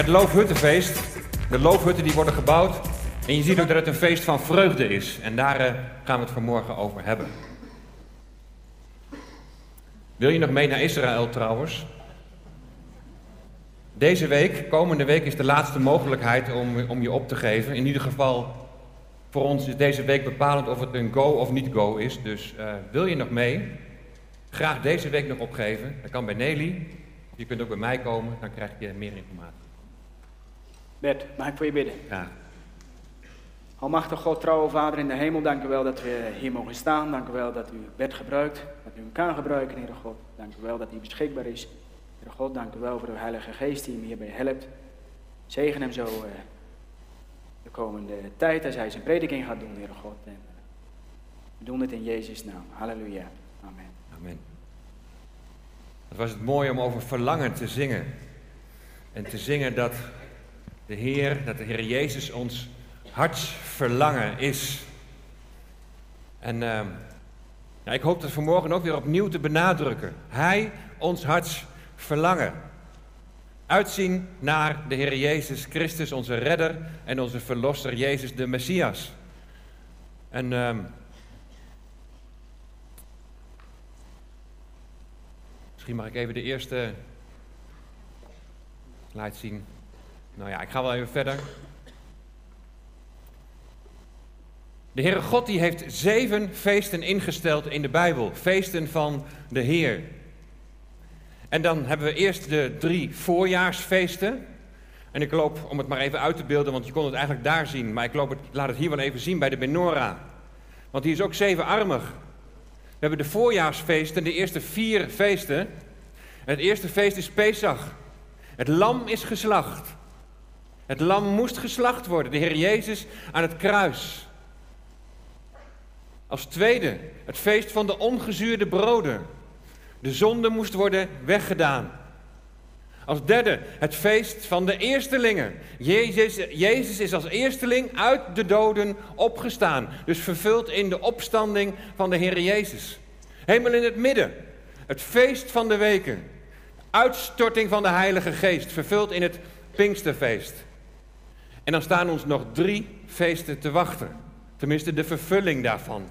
het Loofhuttenfeest. De loofhutten die worden gebouwd. En je ziet ook dat het een feest van vreugde is. En daar eh, gaan we het vanmorgen over hebben. Wil je nog mee naar Israël trouwens? Deze week, komende week, is de laatste mogelijkheid om, om je op te geven. In ieder geval, voor ons is deze week bepalend of het een go of niet go is. Dus uh, wil je nog mee? Graag deze week nog opgeven. Dat kan bij Nelly. Je kunt ook bij mij komen, dan krijg je meer informatie. Bert, mag ik voor je bidden? Ja. Almachtig God, trouwe Vader in de hemel, dank u wel dat we hier mogen staan. Dank u wel dat u Bert gebruikt, dat u hem kan gebruiken, Heere God. Dank u wel dat hij beschikbaar is. Heere God, dank u wel voor uw Heilige Geest die hem hierbij helpt. Zegen hem zo uh, de komende tijd als hij zijn prediking gaat doen, Heere God. En, uh, we doen het in Jezus' naam. Halleluja. Amen. Amen. Het was het mooi om over verlangen te zingen. En te zingen dat de Heer, dat de Heer Jezus ons hartsverlangen is. En ja, ik hoop dat vanmorgen ook weer opnieuw te benadrukken. Hij, ons hartsverlangen. Uitzien naar de Heer Jezus Christus, onze redder en onze verlosser, Jezus de Messias. En uh, misschien mag ik even de eerste slide zien. Nou ja, ik ga wel even verder. De Heere God die heeft zeven feesten ingesteld in de Bijbel. Feesten van de Heer. En dan hebben we eerst de drie voorjaarsfeesten. En ik loop, om het maar even uit te beelden, want je kon het eigenlijk daar zien. Maar ik loop het, laat het hier wel even zien bij de menorah. Want die is ook zevenarmig. We hebben de voorjaarsfeesten, de eerste vier feesten. Het eerste feest is Pesach. Het lam is geslacht. Het lam moest geslacht worden, de Heer Jezus aan het kruis. Als tweede, het feest van de ongezuurde broden. De zonde moest worden weggedaan. Als derde, het feest van de eerstelingen. Jezus, Jezus is als eersteling uit de doden opgestaan. Dus vervuld in de opstanding van de Heer Jezus. Helemaal in het midden, het feest van de weken. Uitstorting van de Heilige Geest, vervuld in het Pinksterfeest. En dan staan ons nog drie feesten te wachten. Tenminste, de vervulling daarvan.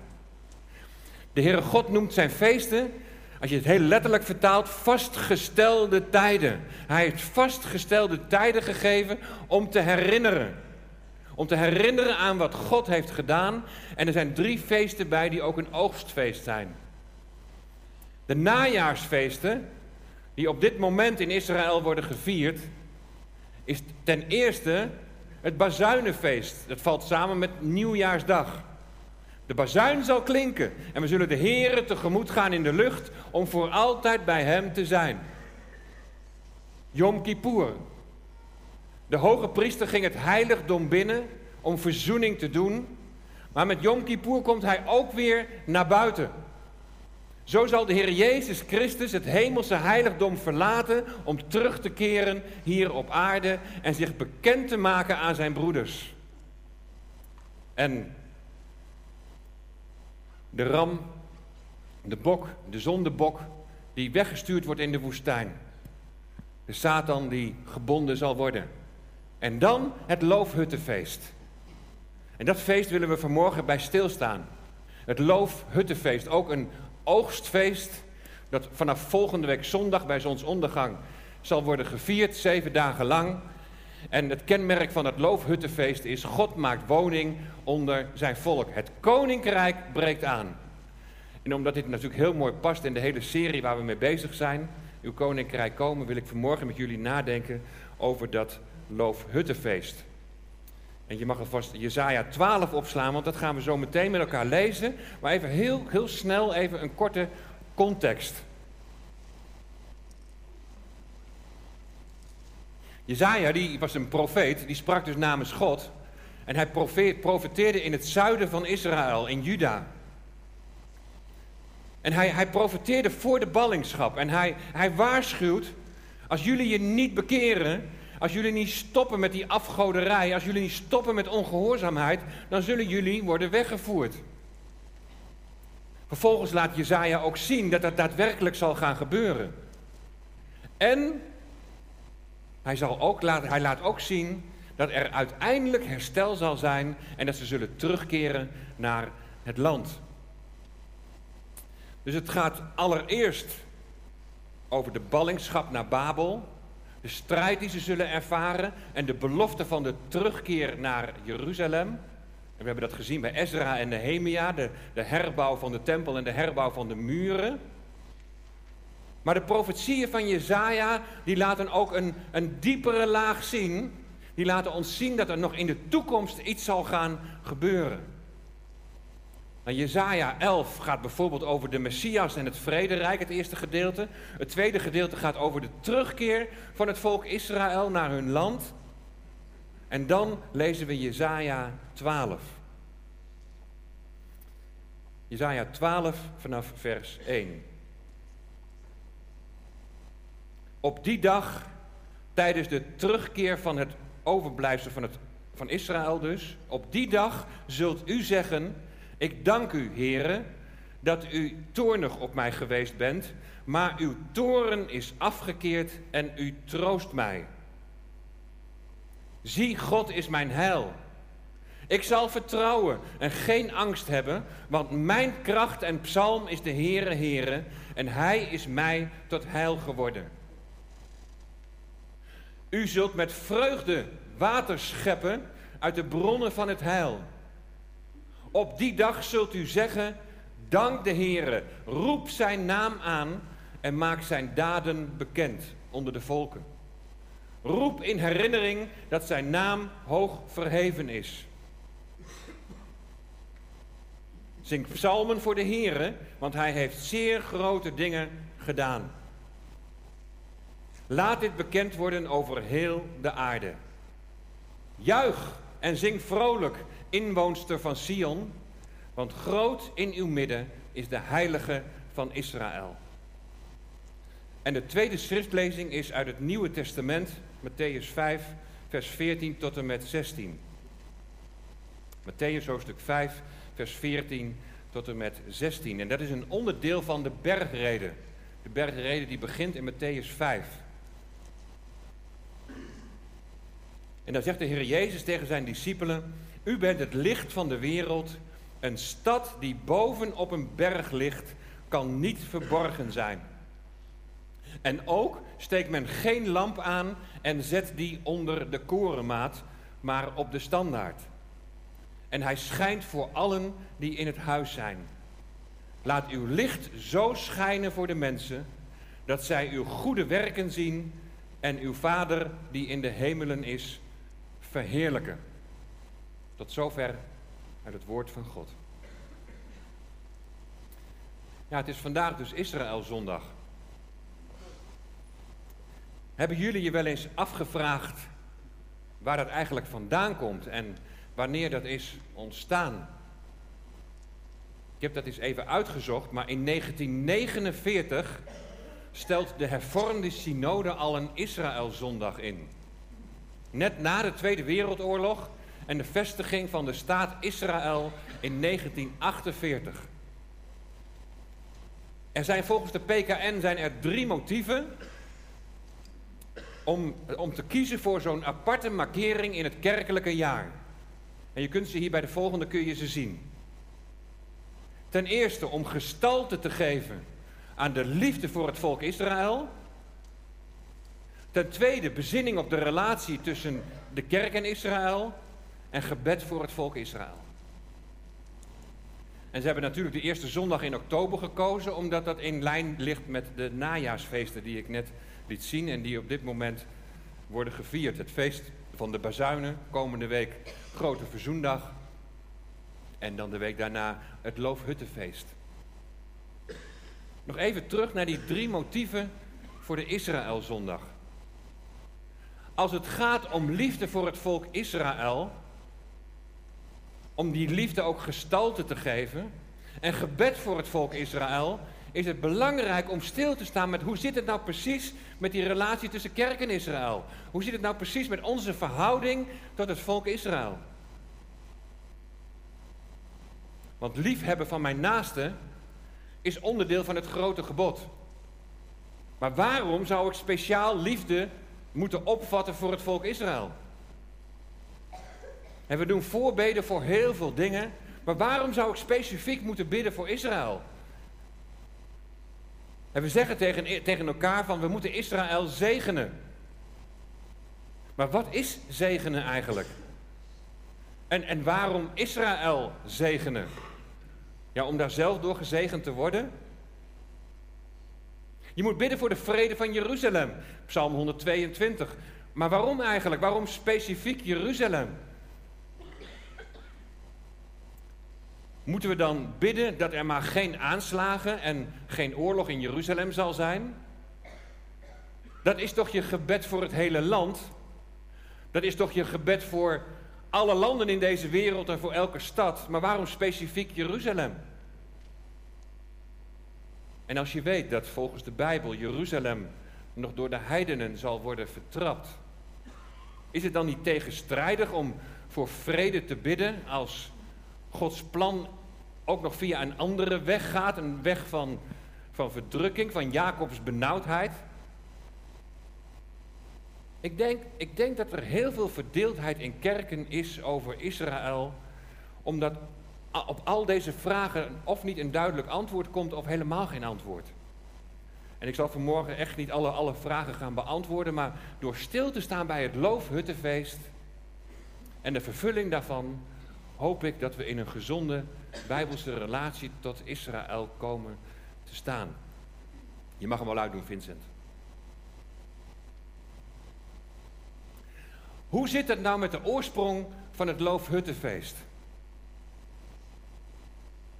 De Heere God noemt zijn feesten, als je het heel letterlijk vertaalt, vastgestelde tijden. Hij heeft vastgestelde tijden gegeven om te herinneren. Om te herinneren aan wat God heeft gedaan. En er zijn drie feesten bij die ook een oogstfeest zijn. De najaarsfeesten, die op dit moment in Israël worden gevierd, is ten eerste het bazuinenfeest. Dat valt samen met Nieuwjaarsdag. De bazuin zal klinken en we zullen de Heeren tegemoet gaan in de lucht om voor altijd bij Hem te zijn. Yom Kippur. De hoge priester ging het heiligdom binnen om verzoening te doen, maar met Yom Kippur komt hij ook weer naar buiten. Zo zal de Heer Jezus Christus het hemelse heiligdom verlaten om terug te keren hier op aarde en zich bekend te maken aan zijn broeders. En de ram, de bok, de zondebok, die weggestuurd wordt in de woestijn. De Satan die gebonden zal worden. En dan het loofhuttenfeest. En dat feest willen we vanmorgen bij stilstaan. Het loofhuttenfeest, ook een oogstfeest, dat vanaf volgende week zondag bij zonsondergang zal worden gevierd, zeven dagen lang. En het kenmerk van het loofhuttenfeest is: God maakt woning onder zijn volk. Het koninkrijk breekt aan. En omdat dit natuurlijk heel mooi past in de hele serie waar we mee bezig zijn, uw koninkrijk komen, wil ik vanmorgen met jullie nadenken over dat loofhuttenfeest. En je mag alvast Jezaja 12 opslaan, want dat gaan we zo meteen met elkaar lezen. Maar even heel, heel snel even een korte context. Jezaja die was een profeet, die sprak dus namens God. En hij profeteerde in het zuiden van Israël, in Juda. En hij, hij profeteerde voor de ballingschap. En hij, hij waarschuwt, als jullie je niet bekeren, als jullie niet stoppen met die afgoderij, als jullie niet stoppen met ongehoorzaamheid, dan zullen jullie worden weggevoerd. Vervolgens laat Jezaja ook zien dat dat daadwerkelijk zal gaan gebeuren. En Hij, zal ook hij laat ook zien dat er uiteindelijk herstel zal zijn en dat ze zullen terugkeren naar het land. Dus het gaat allereerst over de ballingschap naar Babel, de strijd die ze zullen ervaren en de belofte van de terugkeer naar Jeruzalem. En we hebben dat gezien bij Ezra en Nehemia, de, de herbouw van de tempel en de herbouw van de muren. Maar de profetieën van Jezaja, die laten ook een, een diepere laag zien. Die laten ons zien dat er nog in de toekomst iets zal gaan gebeuren. Nou, Jezaja 11 gaat bijvoorbeeld over de Messias en het vrederijk, het eerste gedeelte. Het tweede gedeelte gaat over de terugkeer van het volk Israël naar hun land. En dan lezen we Jezaja 12. Jezaja 12 vanaf vers 1. Op die dag, tijdens de terugkeer van het overblijfsel van, het, van Israël dus, op die dag zult u zeggen, ik dank u, heren, dat u toornig op mij geweest bent, maar uw toren is afgekeerd en u troost mij. Zie, God is mijn heil. Ik zal vertrouwen en geen angst hebben, want mijn kracht en psalm is de Heere Heere en Hij is mij tot heil geworden. U zult met vreugde water scheppen uit de bronnen van het heil. Op die dag zult u zeggen, dank de Heere, roep zijn naam aan en maak zijn daden bekend onder de volken. Roep in herinnering dat zijn naam hoog verheven is. Zing psalmen voor de Heere, want hij heeft zeer grote dingen gedaan. Laat dit bekend worden over heel de aarde. Juich en zing vrolijk, inwoonster van Sion, want groot in uw midden is de heilige van Israël. En de tweede schriftlezing is uit het Nieuwe Testament, Matthäus 5, vers 14 tot en met 16. Matthäus hoofdstuk 5, vers 14 tot en met 16. En dat is een onderdeel van de bergreden. De bergreden die begint in Matthäus 5. En dan zegt de Heer Jezus tegen zijn discipelen: U bent het licht van de wereld. Een stad die boven op een berg ligt, kan niet verborgen zijn. En ook steekt men geen lamp aan en zet die onder de korenmaat, maar op de standaard. En hij schijnt voor allen die in het huis zijn. Laat uw licht zo schijnen voor de mensen, dat zij uw goede werken zien en uw Vader die in de hemelen is, verheerlijken. Tot zover uit het woord van God. Ja, het is vandaag dus Israël zondag. Hebben jullie je wel eens afgevraagd waar dat eigenlijk vandaan komt en wanneer dat is ontstaan? Ik heb dat eens even uitgezocht, maar in 1949 stelt de hervormde synode al een Israëlzondag in. Net na de Tweede Wereldoorlog en de vestiging van de staat Israël in 1948. Er zijn volgens de PKN zijn er drie motieven om, om te kiezen voor zo'n aparte markering in het kerkelijke jaar. En je kunt ze hier bij de volgende kun je ze zien. Ten eerste om gestalte te geven aan de liefde voor het volk Israël. Ten tweede bezinning op de relatie tussen de kerk en Israël en gebed voor het volk Israël. En ze hebben natuurlijk de eerste zondag in oktober gekozen, omdat dat in lijn ligt met de najaarsfeesten die ik net liet zien en die op dit moment worden gevierd. Het feest van de bazuinen, komende week grote verzoendag en dan de week daarna het Loofhuttenfeest. Nog even terug naar die drie motieven voor de Israëlzondag. Als het gaat om liefde voor het volk Israël, om die liefde ook gestalte te geven, en gebed voor het volk Israël, is het belangrijk om stil te staan met hoe zit het nou precies met die relatie tussen kerk en Israël? Hoe zit het nou precies met onze verhouding tot het volk Israël? Want liefhebben van mijn naaste is onderdeel van het grote gebod. Maar waarom zou ik speciaal liefde moeten opvatten voor het volk Israël. En we doen voorbeden voor heel veel dingen. Maar waarom zou ik specifiek moeten bidden voor Israël? En we zeggen tegen, tegen elkaar van we moeten Israël zegenen. Maar wat is zegenen eigenlijk? En, en waarom Israël zegenen? Ja, om daar zelf door gezegend te worden? Je moet bidden voor de vrede van Jeruzalem, Psalm 122. Maar waarom eigenlijk? Waarom specifiek Jeruzalem? Moeten we dan bidden dat er maar geen aanslagen en geen oorlog in Jeruzalem zal zijn? Dat is toch je gebed voor het hele land? Dat is toch je gebed voor alle landen in deze wereld en voor elke stad? Maar waarom specifiek Jeruzalem? En als je weet dat volgens de Bijbel Jeruzalem nog door de heidenen zal worden vertrapt, is het dan niet tegenstrijdig om voor vrede te bidden als Gods plan ook nog via een andere weg gaat, een weg van, van verdrukking, van Jacobs benauwdheid? Ik denk, ik denk dat er heel veel verdeeldheid in kerken is over Israël, omdat op al deze vragen of niet een duidelijk antwoord komt of helemaal geen antwoord. En ik zal vanmorgen echt niet alle, alle vragen gaan beantwoorden, maar door stil te staan bij het Loofhuttenfeest en de vervulling daarvan, hoop ik dat we in een gezonde bijbelse relatie tot Israël komen te staan. Je mag hem wel uitdoen, Vincent. Hoe zit het nou met de oorsprong van het Loofhuttenfeest?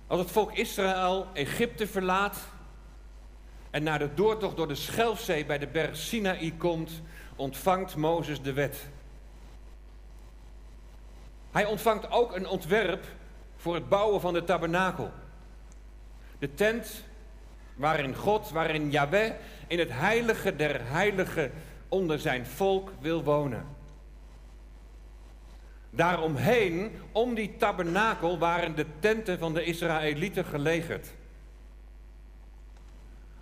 Als het volk Israël Egypte verlaat en naar de doortocht door de Schelfzee bij de berg Sinaï komt, ontvangt Mozes de wet. Hij ontvangt ook een ontwerp voor het bouwen van de tabernakel. De tent waarin God, waarin Yahweh in het heilige der heiligen onder zijn volk wil wonen. Daaromheen, om die tabernakel, waren de tenten van de Israëlieten gelegerd.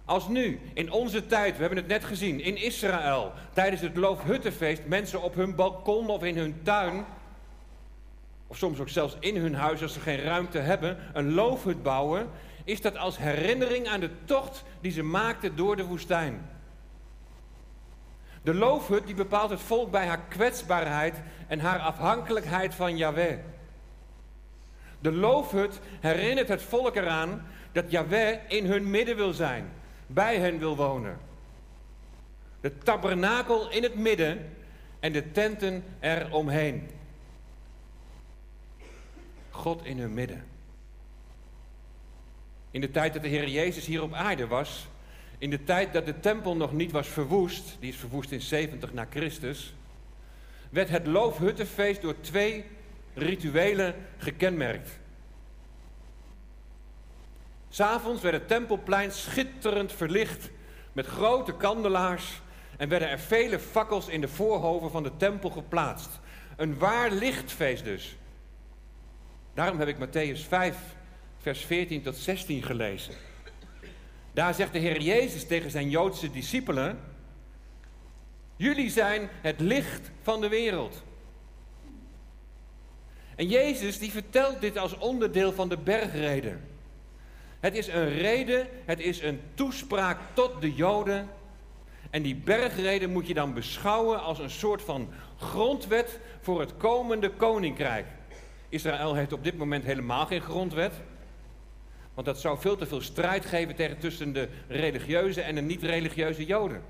Als nu, in onze tijd, we hebben het net gezien, in Israël, tijdens het Loofhuttenfeest, mensen op hun balkon of in hun tuin, of soms ook zelfs in hun huis als ze geen ruimte hebben, een loofhut bouwen, is dat als herinnering aan de tocht die ze maakten door de woestijn. De loofhut die bepaalt het volk bij haar kwetsbaarheid en haar afhankelijkheid van Yahweh. De loofhut herinnert het volk eraan dat Yahweh in hun midden wil zijn, bij hen wil wonen. De tabernakel in het midden en de tenten eromheen. God in hun midden. In de tijd dat de Heer Jezus hier op aarde was, in de tijd dat de tempel nog niet was verwoest, die is verwoest in 70 na Christus, werd het Loofhuttenfeest door twee rituelen gekenmerkt. S'avonds werd het tempelplein schitterend verlicht met grote kandelaars en werden er vele fakkels in de voorhoven van de tempel geplaatst. Een waar lichtfeest dus. Daarom heb ik Matthäus 5, vers 14 tot 16 gelezen. Daar zegt de Heer Jezus tegen zijn Joodse discipelen: Jullie zijn het licht van de wereld. En Jezus die vertelt dit als onderdeel van de bergreden. Het is een reden, het is een toespraak tot de Joden. En die bergreden moet je dan beschouwen als een soort van grondwet voor het komende koninkrijk. Israël heeft op dit moment helemaal geen grondwet. Want dat zou veel te veel strijd geven tegen tussen de religieuze en de niet-religieuze Joden.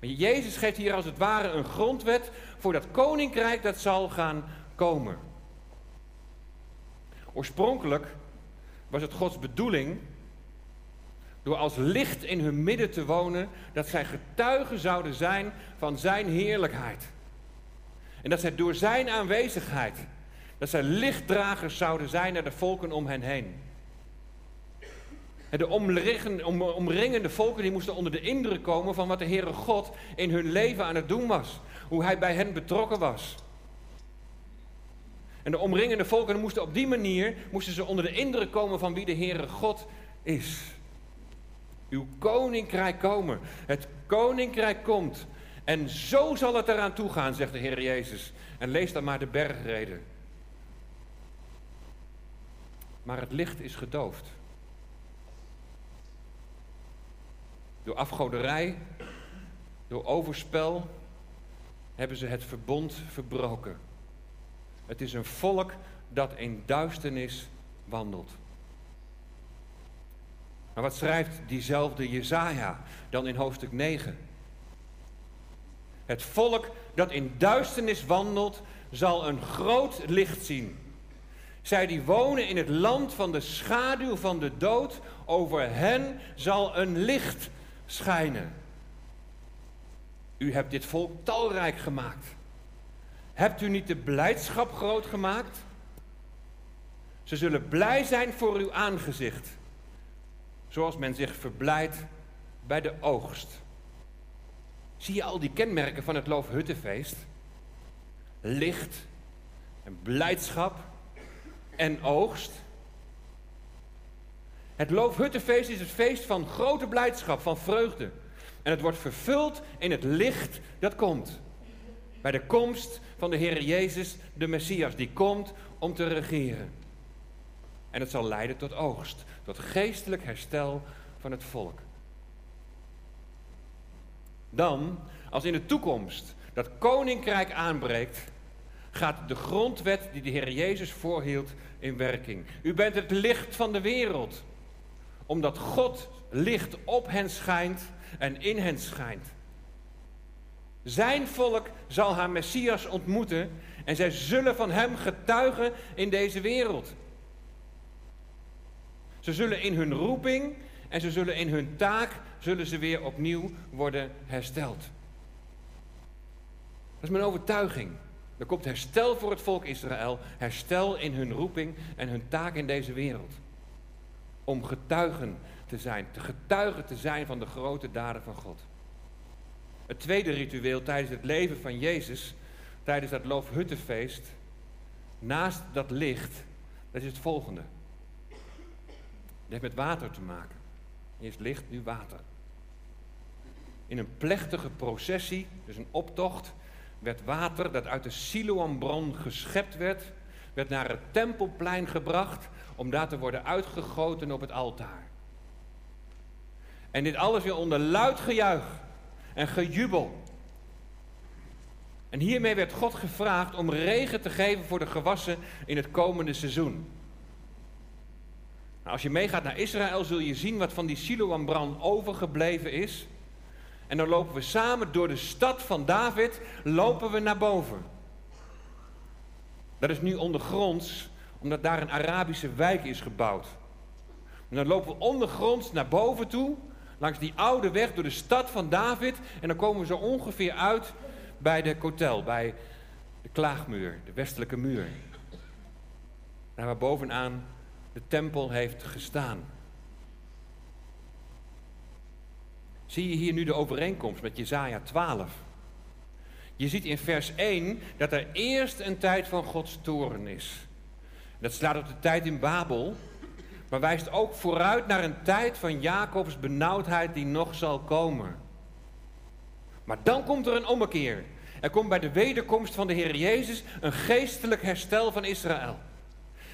Maar Jezus geeft hier als het ware een grondwet voor dat koninkrijk dat zal gaan komen. Oorspronkelijk was het Gods bedoeling, door als licht in hun midden te wonen, dat zij getuigen zouden zijn van Zijn heerlijkheid. En dat zij door Zijn aanwezigheid, dat zij lichtdragers zouden zijn naar de volken om hen heen. De omringende volken die moesten onder de indruk komen van wat de Heere God in hun leven aan het doen was. Hoe hij bij hen betrokken was. En de omringende volken moesten op die manier moesten ze onder de indruk komen van wie de Heere God is. Uw koninkrijk komen. Het koninkrijk komt. En zo zal het eraan toe gaan, zegt de Heer Jezus. En lees dan maar de bergreden. Maar het licht is gedoofd. Door afgoderij, door overspel hebben ze het verbond verbroken. Het is een volk dat in duisternis wandelt. Maar wat schrijft diezelfde Jezaja dan in hoofdstuk 9? Het volk dat in duisternis wandelt, zal een groot licht zien. Zij die wonen in het land van de schaduw van de dood, over hen zal een licht schijnen. U hebt dit volk talrijk gemaakt. Hebt u niet de blijdschap groot gemaakt? Ze zullen blij zijn voor uw aangezicht, zoals men zich verblijdt bij de oogst. Zie je al die kenmerken van het Loofhuttenfeest? Licht en blijdschap en oogst. Het Loofhuttenfeest is het feest van grote blijdschap, van vreugde. En het wordt vervuld in het licht dat komt. Bij de komst van de Heer Jezus, de Messias, die komt om te regeren. En het zal leiden tot oogst, tot geestelijk herstel van het volk. Dan, als in de toekomst dat koninkrijk aanbreekt, gaat de grondwet die de Heer Jezus voorhield in werking. U bent het licht van de wereld, omdat God licht op hen schijnt en in hen schijnt. Zijn volk zal haar Messias ontmoeten en zij zullen van hem getuigen in deze wereld. Ze zullen in hun roeping en ze zullen in hun taak zullen ze weer opnieuw worden hersteld. Dat is mijn overtuiging. Er komt herstel voor het volk Israël, herstel in hun roeping en hun taak in deze wereld. Om getuigen te zijn, te getuigen te zijn van de grote daden van God. Het tweede ritueel tijdens het leven van Jezus, tijdens dat Loofhuttenfeest, naast dat licht, dat is het volgende. Het heeft met water te maken. Eerst licht, nu water. In een plechtige processie, dus een optocht, werd water dat uit de Siloambron geschept werd, werd naar het tempelplein gebracht om daar te worden uitgegoten op het altaar. En dit alles weer onder luid gejuich en gejubel. En hiermee werd God gevraagd om regen te geven voor de gewassen in het komende seizoen. Nou, als je meegaat naar Israël zul je zien wat van die Siloam-brand overgebleven is. En dan lopen we samen door de stad van David, lopen we naar boven. Dat is nu ondergronds, omdat daar een Arabische wijk is gebouwd. En dan lopen we ondergronds naar boven toe, langs die oude weg door de stad van David. En dan komen we zo ongeveer uit bij de kotel, bij de klaagmuur, de westelijke muur. Daar waar bovenaan de tempel heeft gestaan. Zie je hier nu de overeenkomst met Jezaja 12? Je ziet in vers 1 dat er eerst een tijd van Gods toren is. Dat slaat op de tijd in Babel, maar wijst ook vooruit naar een tijd van Jacobs benauwdheid die nog zal komen. Maar dan komt er een ommekeer. Er komt bij de wederkomst van de Heer Jezus een geestelijk herstel van Israël.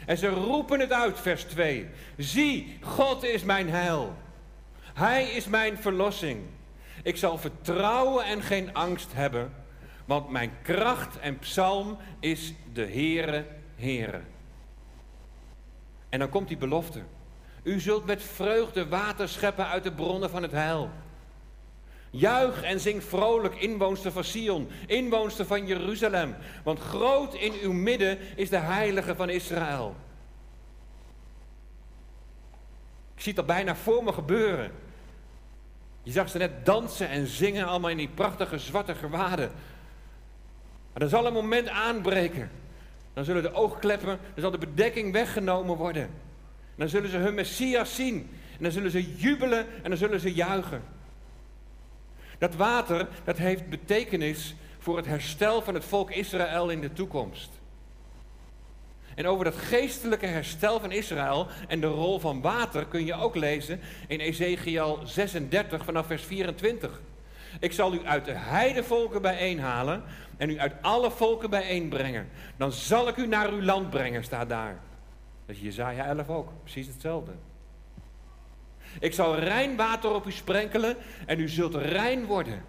En ze roepen het uit, vers 2. Zie, God is mijn heil. Hij is mijn verlossing. Ik zal vertrouwen en geen angst hebben, want mijn kracht en psalm is de Heere, Heere. En dan komt die belofte. U zult met vreugde water scheppen uit de bronnen van het heil. Juich en zing vrolijk, inwoonster van Sion, inwoonster van Jeruzalem. Want groot in uw midden is de heilige van Israël. Ik zie dat bijna voor me gebeuren. Je zag ze net dansen en zingen, allemaal in die prachtige zwarte gewaden. Maar er zal een moment aanbreken. Dan zullen de oogkleppen, dan zal de bedekking weggenomen worden. En dan zullen ze hun Messias zien. En dan zullen ze jubelen en dan zullen ze juichen. Dat water, dat heeft betekenis voor het herstel van het volk Israël in de toekomst. En over dat geestelijke herstel van Israël en de rol van water kun je ook lezen in Ezekiel 36 vanaf vers 24. Ik zal u uit de heidevolken bijeenhalen en u uit alle volken bijeenbrengen. Dan zal ik u naar uw land brengen, staat daar. Dat is Jezaja 11 ook, precies hetzelfde. Ik zal rein water op u sprenkelen en u zult rein worden.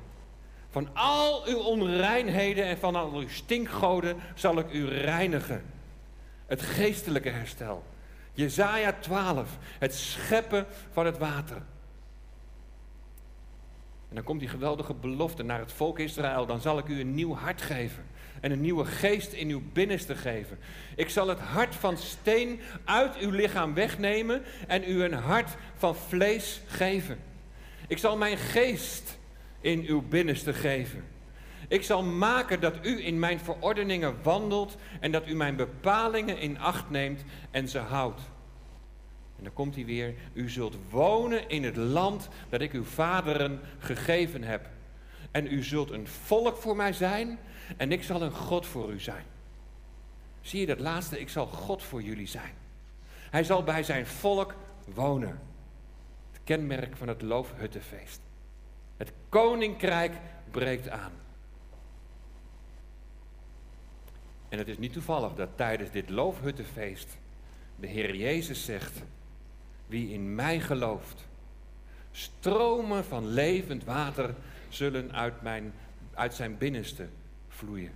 Van al uw onreinheden en van al uw stinkgoden zal ik u reinigen. Het geestelijke herstel. Jezaja 12, het scheppen van het water. En dan komt die geweldige belofte naar het volk Israël. Dan zal ik u een nieuw hart geven. En een nieuwe geest in uw binnenste geven. Ik zal het hart van steen uit uw lichaam wegnemen. En u een hart van vlees geven. Ik zal mijn geest in uw binnenste geven. Ik zal maken dat u in mijn verordeningen wandelt en dat u mijn bepalingen in acht neemt en ze houdt. En dan komt hij weer, u zult wonen in het land dat ik uw vaderen gegeven heb. En u zult een volk voor mij zijn en ik zal een God voor u zijn. Zie je dat laatste, ik zal God voor jullie zijn. Hij zal bij zijn volk wonen. Het kenmerk van het loofhuttenfeest. Het koninkrijk breekt aan. En het is niet toevallig dat tijdens dit loofhuttenfeest de Heer Jezus zegt: Wie in mij gelooft, stromen van levend water zullen uit, mijn, uit zijn binnenste vloeien.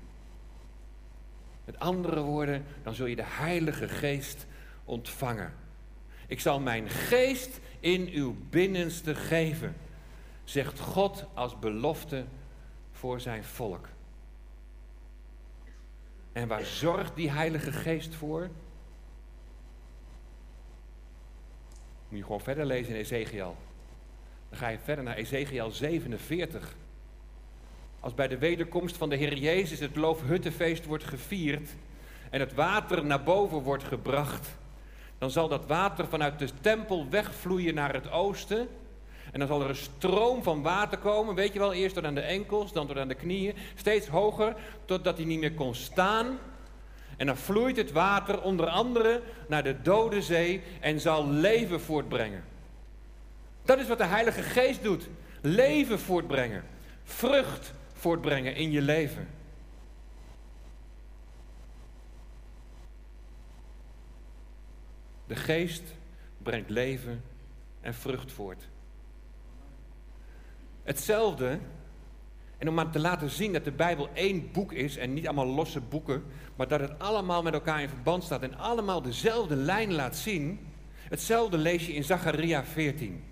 Met andere woorden, dan zul je de Heilige Geest ontvangen. Ik zal mijn geest in uw binnenste geven, zegt God als belofte voor zijn volk. En waar zorgt die Heilige Geest voor? Moet je gewoon verder lezen in Ezekiel. Dan ga je verder naar Ezekiel 47. Als bij de wederkomst van de Heer Jezus het loofhuttenfeest wordt gevierd en het water naar boven wordt gebracht, dan zal dat water vanuit de tempel wegvloeien naar het oosten. En dan zal er een stroom van water komen, weet je wel, eerst tot aan de enkels, dan tot aan de knieën, steeds hoger, totdat hij niet meer kon staan. En dan vloeit het water onder andere naar de dode zee en zal leven voortbrengen. Dat is wat de Heilige Geest doet. Leven voortbrengen. Vrucht voortbrengen in je leven. De geest brengt leven en vrucht voort. Hetzelfde, en om maar te laten zien dat de Bijbel één boek is en niet allemaal losse boeken, maar dat het allemaal met elkaar in verband staat en allemaal dezelfde lijn laat zien. Hetzelfde lees je in Zacharia 14,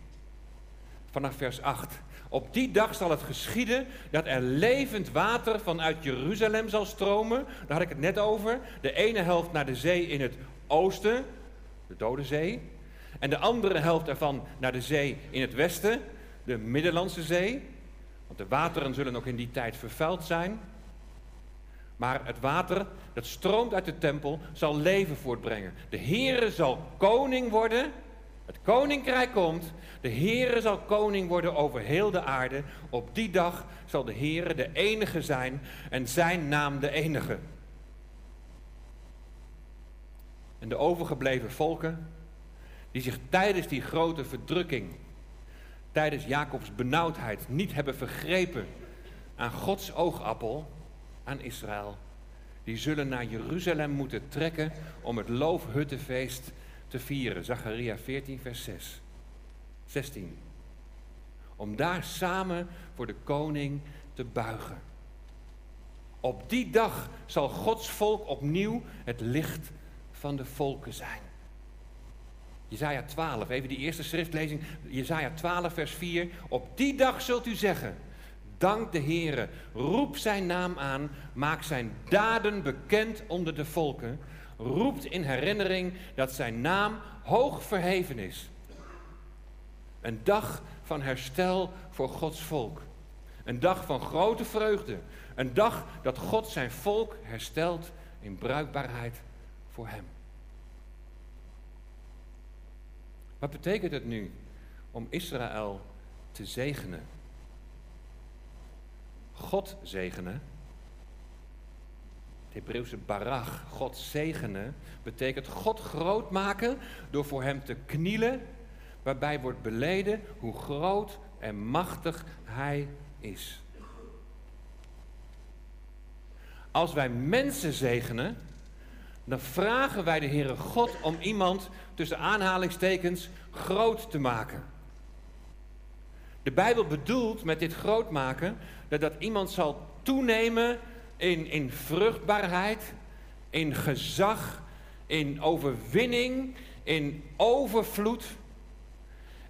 vanaf vers 8. Op die dag zal het geschieden dat er levend water vanuit Jeruzalem zal stromen. Daar had ik het net over. De ene helft naar de zee in het oosten, de Dode Zee. En de andere helft ervan naar de zee in het westen, de Middellandse Zee. Want de wateren zullen ook in die tijd vervuild zijn. Maar het water dat stroomt uit de tempel zal leven voortbrengen. De Heere zal koning worden. Het koninkrijk komt. De Heere zal koning worden over heel de aarde. Op die dag zal de Heere de enige zijn en zijn naam de enige. En de overgebleven volken, die zich tijdens die grote verdrukking, tijdens Jacobs benauwdheid, niet hebben vergrepen aan Gods oogappel, aan Israël, die zullen naar Jeruzalem moeten trekken om het loofhuttenfeest te vieren. Zacharia 14, vers 6. 16. Om daar samen voor de koning te buigen. Op die dag zal Gods volk opnieuw het licht van de volken zijn. Jezaja 12, even die eerste schriftlezing. Jezaja 12, vers 4. Op die dag zult u zeggen, dank de Heere, roep zijn naam aan, maak zijn daden bekend onder de volken. Roept in herinnering dat zijn naam hoog verheven is. Een dag van herstel voor Gods volk. Een dag van grote vreugde. Een dag dat God zijn volk herstelt in bruikbaarheid voor Hem. Wat betekent het nu om Israël te zegenen? God zegenen. Het Hebreeuwse barach, God zegenen, betekent God groot maken door voor Hem te knielen, waarbij wordt beleden hoe groot en machtig Hij is. Als wij mensen zegenen, dan vragen wij de Heere God om iemand tussen aanhalingstekens groot te maken. De Bijbel bedoelt met dit groot maken dat, dat iemand zal toenemen in, in vruchtbaarheid, in gezag, in overwinning, in overvloed.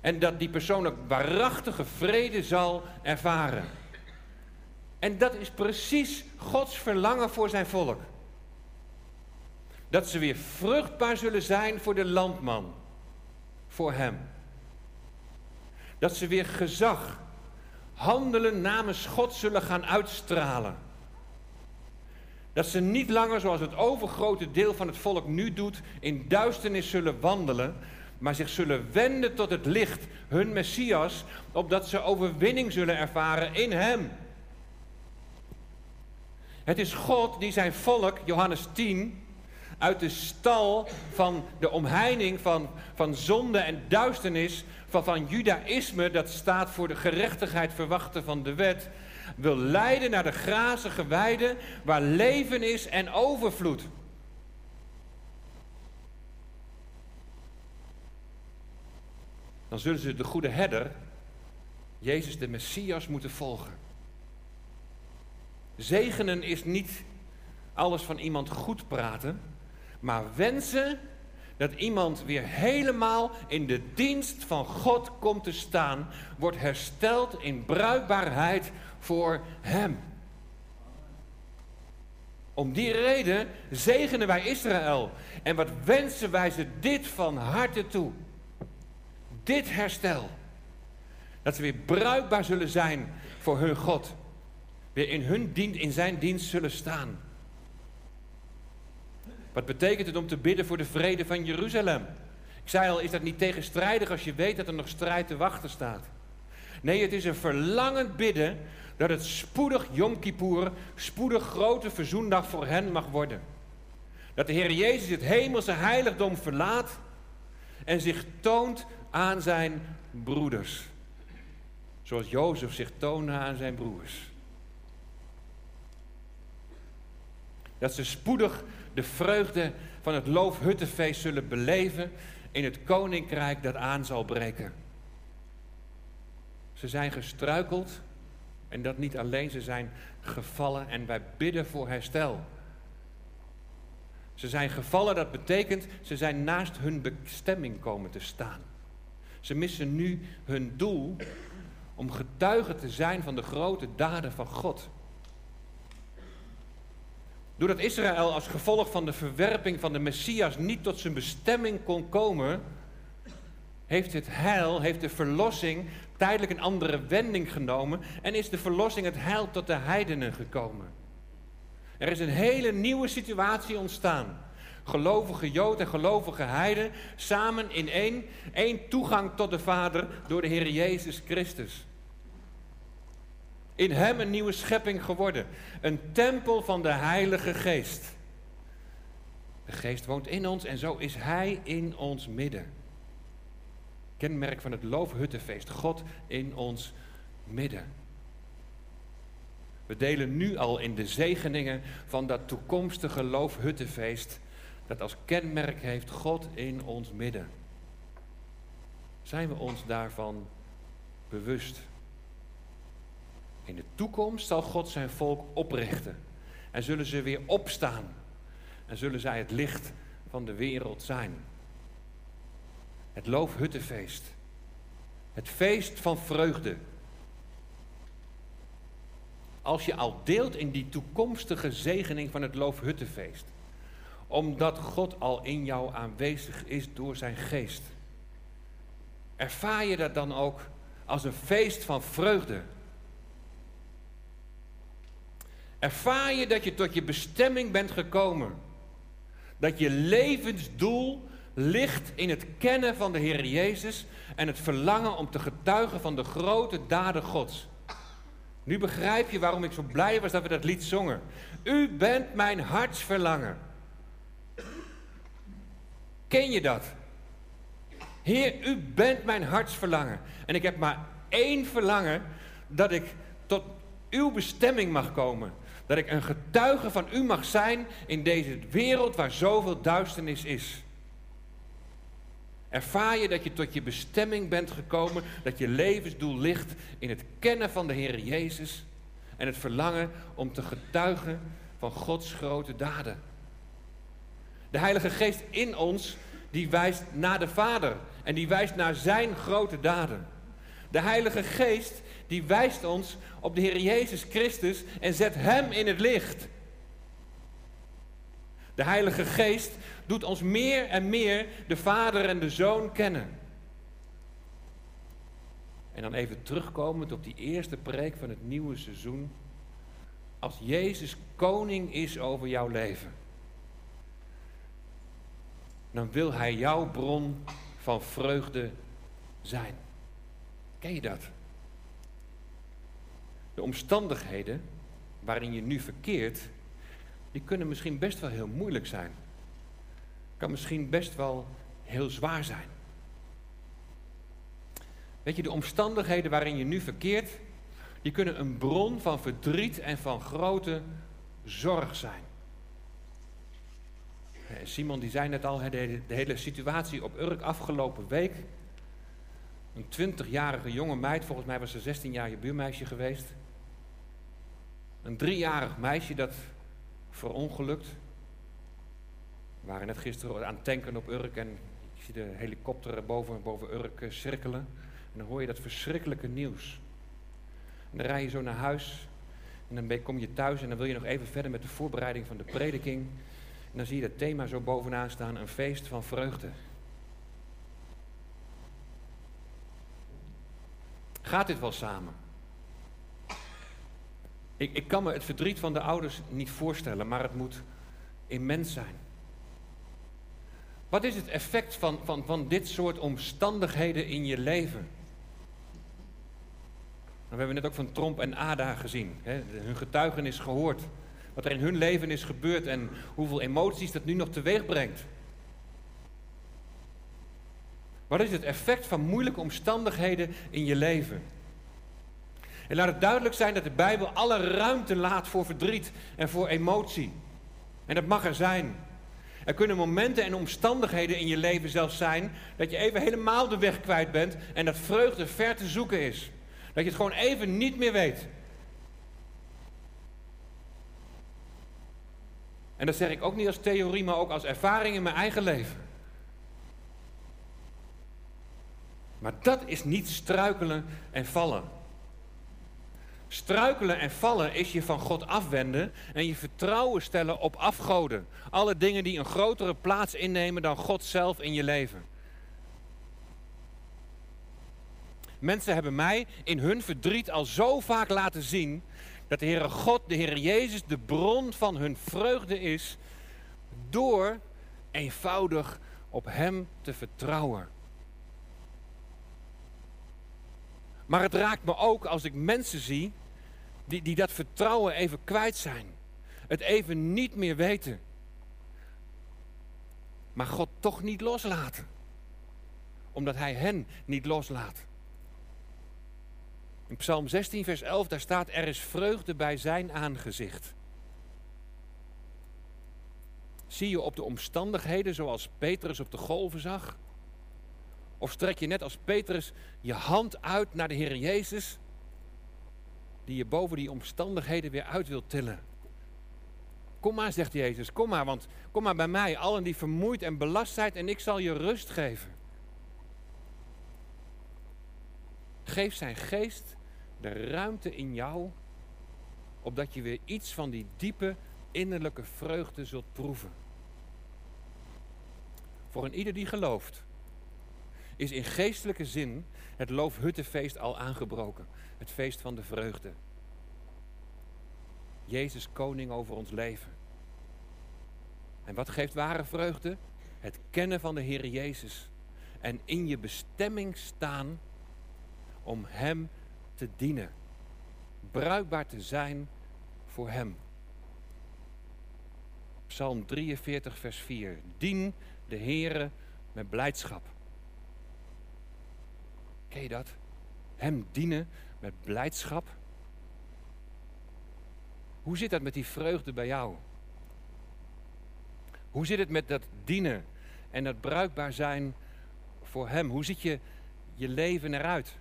En dat die persoon ook waarachtige vrede zal ervaren. En dat is precies Gods verlangen voor zijn volk. Dat ze weer vruchtbaar zullen zijn voor de landman, voor hem. Dat ze weer gezag, handelen namens God zullen gaan uitstralen. Dat ze niet langer, zoals het overgrote deel van het volk nu doet, in duisternis zullen wandelen, maar zich zullen wenden tot het licht, hun Messias, opdat ze overwinning zullen ervaren in Hem. Het is God die zijn volk, Johannes 10, uit de stal van de omheining van, van zonde en duisternis, van, van judaïsme, dat staat voor de gerechtigheid verwachten van de wet, wil leiden naar de grazige weide waar leven is en overvloed. Dan zullen ze de goede herder, Jezus de Messias, moeten volgen. Zegenen is niet alles van iemand goed praten, maar wensen dat iemand weer helemaal in de dienst van God komt te staan, wordt hersteld in bruikbaarheid voor Hem. Om die reden zegenen wij Israël en wat wensen wij ze dit van harte toe. Dit herstel. Dat ze weer bruikbaar zullen zijn voor hun God. Weer in, hun dienst, in zijn dienst zullen staan. Wat betekent het om te bidden voor de vrede van Jeruzalem? Ik zei al, is dat niet tegenstrijdig als je weet dat er nog strijd te wachten staat? Nee, het is een verlangend bidden dat het spoedig Yom Kippur, spoedig grote verzoendag voor hen mag worden. Dat de Heer Jezus het hemelse heiligdom verlaat en zich toont aan zijn broeders. Zoals Jozef zich toonde aan zijn broers. Dat ze spoedig de vreugde van het loofhuttenfeest zullen beleven in het koninkrijk dat aan zal breken. Ze zijn gestruikeld en dat niet alleen, ze zijn gevallen en wij bidden voor herstel. Ze zijn gevallen, dat betekent ze zijn naast hun bestemming komen te staan. Ze missen nu hun doel om getuige te zijn van de grote daden van God. Doordat Israël als gevolg van de verwerping van de Messias niet tot zijn bestemming kon komen, heeft het heil, heeft de verlossing tijdelijk een andere wending genomen en is de verlossing, het heil tot de heidenen gekomen. Er is een hele nieuwe situatie ontstaan. Gelovige Jood en gelovige Heiden samen in één, één toegang tot de Vader door de Heer Jezus Christus. In Hem een nieuwe schepping geworden. Een tempel van de Heilige Geest. De Geest woont in ons en zo is Hij in ons midden. Kenmerk van het Loofhuttenfeest. God in ons midden. We delen nu al in de zegeningen van dat toekomstige Loofhuttenfeest. Dat als kenmerk heeft God in ons midden. Zijn we ons daarvan bewust? In de toekomst zal God zijn volk oprichten. En zullen ze weer opstaan. En zullen zij het licht van de wereld zijn. Het loofhuttenfeest. Het feest van vreugde. Als je al deelt in die toekomstige zegening van het loofhuttenfeest. Omdat God al in jou aanwezig is door zijn geest. Ervaar je dat dan ook als een feest van vreugde. Ervaar je dat je tot je bestemming bent gekomen. Dat je levensdoel ligt in het kennen van de Heer Jezus en het verlangen om te getuigen van de grote daden Gods. Nu begrijp je waarom ik zo blij was dat we dat lied zongen. U bent mijn hartsverlangen. Ken je dat? Heer, u bent mijn hartsverlangen. En ik heb maar één verlangen, dat ik tot uw bestemming mag komen. Dat ik een getuige van u mag zijn in deze wereld waar zoveel duisternis is. Ervaar je dat je tot je bestemming bent gekomen, dat je levensdoel ligt in het kennen van de Heer Jezus en het verlangen om te getuigen van Gods grote daden. De Heilige Geest in ons, die wijst naar de Vader en die wijst naar Zijn grote daden. De Heilige Geest, die wijst ons op de Heer Jezus Christus en zet Hem in het licht. De Heilige Geest doet ons meer en meer de Vader en de Zoon kennen. En dan even terugkomend op die eerste preek van het nieuwe seizoen. Als Jezus koning is over jouw leven, dan wil Hij jouw bron van vreugde zijn. Ken je dat? De omstandigheden waarin je nu verkeert, die kunnen misschien best wel heel moeilijk zijn. Kan misschien best wel heel zwaar zijn. Weet je, de omstandigheden waarin je nu verkeert, die kunnen een bron van verdriet en van grote zorg zijn. Eh, Simon die zei net al, de hele situatie op Urk afgelopen week. Een 20-jarige jonge meid, volgens mij was ze 16 jaar je buurmeisje geweest. Een driejarig meisje dat verongelukt. We waren net gisteren aan het tanken op Urk en je ziet de helikopter boven, boven Urk eh, cirkelen. En dan hoor je dat verschrikkelijke nieuws. En dan rij je zo naar huis en dan kom je thuis en dan wil je nog even verder met de voorbereiding van de prediking. En dan zie je dat thema zo bovenaan staan, een feest van vreugde. Gaat dit wel samen? Ik, ik kan me het verdriet van de ouders niet voorstellen, maar het moet immens zijn. Wat is het effect van, van, van dit soort omstandigheden in je leven? We hebben net ook van Tromp en Ada gezien. Hè? Hun getuigenis gehoord. Wat er in hun leven is gebeurd en hoeveel emoties dat nu nog teweeg brengt. Wat is het effect van moeilijke omstandigheden in je leven? En laat het duidelijk zijn dat de Bijbel alle ruimte laat voor verdriet en voor emotie. En dat mag er zijn. Er kunnen momenten en omstandigheden in je leven zelfs zijn dat je even helemaal de weg kwijt bent en dat vreugde ver te zoeken is. Dat je het gewoon even niet meer weet. En dat zeg ik ook niet als theorie, maar ook als ervaring in mijn eigen leven. Maar dat is niet struikelen en vallen. Struikelen en vallen is je van God afwenden en je vertrouwen stellen op afgoden. Alle dingen die een grotere plaats innemen dan God zelf in je leven. Mensen hebben mij in hun verdriet al zo vaak laten zien dat de Heere God, de Heere Jezus, de bron van hun vreugde is door eenvoudig op Hem te vertrouwen. Maar het raakt me ook als ik mensen zie die, die dat vertrouwen even kwijt zijn. Het even niet meer weten. Maar God toch niet loslaten. Omdat Hij hen niet loslaat. In Psalm 16, vers 11, daar staat: Er is vreugde bij zijn aangezicht. Zie je op de omstandigheden zoals Petrus op de golven zag? Of strek je net als Petrus je hand uit naar de Heer Jezus, die je boven die omstandigheden weer uit wilt tillen? Kom maar, zegt Jezus, kom maar, want kom maar bij mij, allen die vermoeid en belast zijn, en ik zal je rust geven. Geef zijn geest de ruimte in jou, opdat je weer iets van die diepe innerlijke vreugde zult proeven. Voor een ieder die gelooft, is in geestelijke zin het Loofhuttenfeest al aangebroken. Het feest van de vreugde. Jezus koning over ons leven. En wat geeft ware vreugde? Het kennen van de Heer Jezus. En in je bestemming staan om Hem te dienen. Bruikbaar te zijn voor Hem. Psalm 43, vers 4. Dien de Heere met blijdschap. Ken je dat? Hem dienen met blijdschap. Hoe zit dat met die vreugde bij jou? Hoe zit het met dat dienen en dat bruikbaar zijn voor Hem? Hoe ziet je, je leven eruit?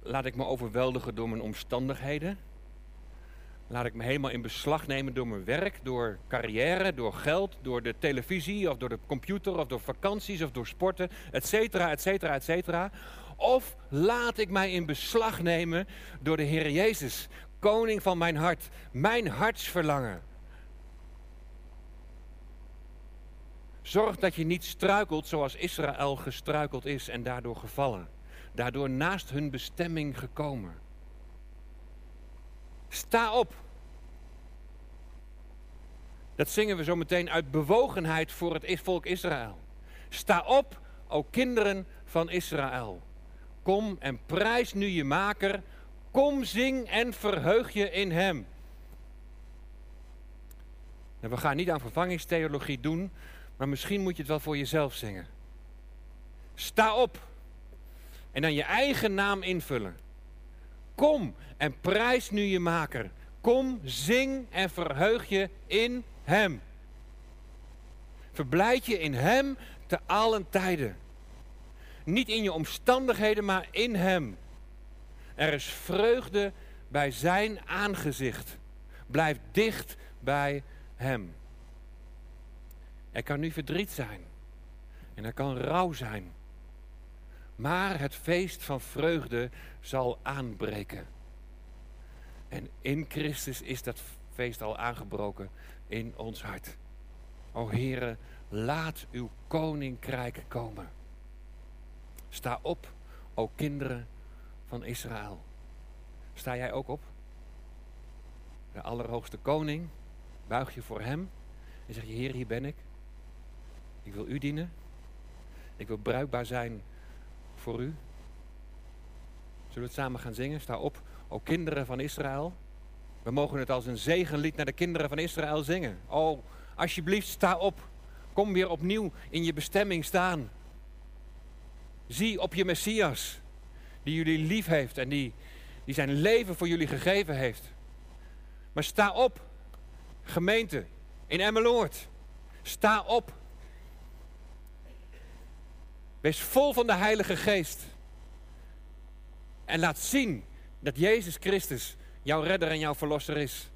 Laat ik me overweldigen door mijn omstandigheden? Laat ik me helemaal in beslag nemen door mijn werk, door carrière, door geld, door de televisie of door de computer of door vakanties of door sporten, et cetera, et cetera, et cetera. Of laat ik mij in beslag nemen door de Heer Jezus, koning van mijn hart, mijn hartsverlangen. Zorg dat je niet struikelt zoals Israël gestruikeld is en daardoor gevallen. Daardoor naast hun bestemming gekomen. Sta op. Dat zingen we zo meteen uit bewogenheid voor het volk Israël. Sta op, o kinderen van Israël. Kom en prijs nu je maker. Kom, zing en verheug je in hem. En we gaan niet aan vervangingstheologie doen, maar misschien moet je het wel voor jezelf zingen. Sta op en dan je eigen naam invullen. Kom en prijs nu je maker. Kom, zing en verheug je in hem. Verblijd je in hem te allen tijden. Niet in je omstandigheden, maar in hem. Er is vreugde bij zijn aangezicht. Blijf dicht bij hem. Er kan nu verdriet zijn. En er kan rouw zijn. Maar het feest van vreugde zal aanbreken. En in Christus is dat feest al aangebroken in ons hart. O Heere, laat uw koninkrijk komen. Sta op, o kinderen van Israël. Sta jij ook op? De Allerhoogste Koning, buig je voor Hem en zeg je, Heer, hier ben ik. Ik wil U dienen. Ik wil bruikbaar zijn voor U. Zullen we het samen gaan zingen? Sta op, o kinderen van Israël. We mogen het als een zegenlied naar de kinderen van Israël zingen. Oh, alsjeblieft, sta op. Kom weer opnieuw in je bestemming staan. Zie op je Messias, die jullie lief heeft en die, die zijn leven voor jullie gegeven heeft. Maar sta op, gemeente in Emmeloord. Sta op. Wees vol van de Heilige Geest. En laat zien dat Jezus Christus jouw redder en jouw verlosser is.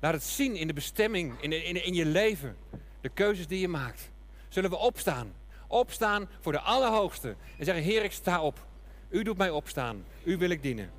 Laat het zien in de bestemming, in, in, in je leven. De keuzes die je maakt. Zullen we opstaan? Opstaan voor de Allerhoogste. En zeggen, Heer, ik sta op. U doet mij opstaan. U wil ik dienen.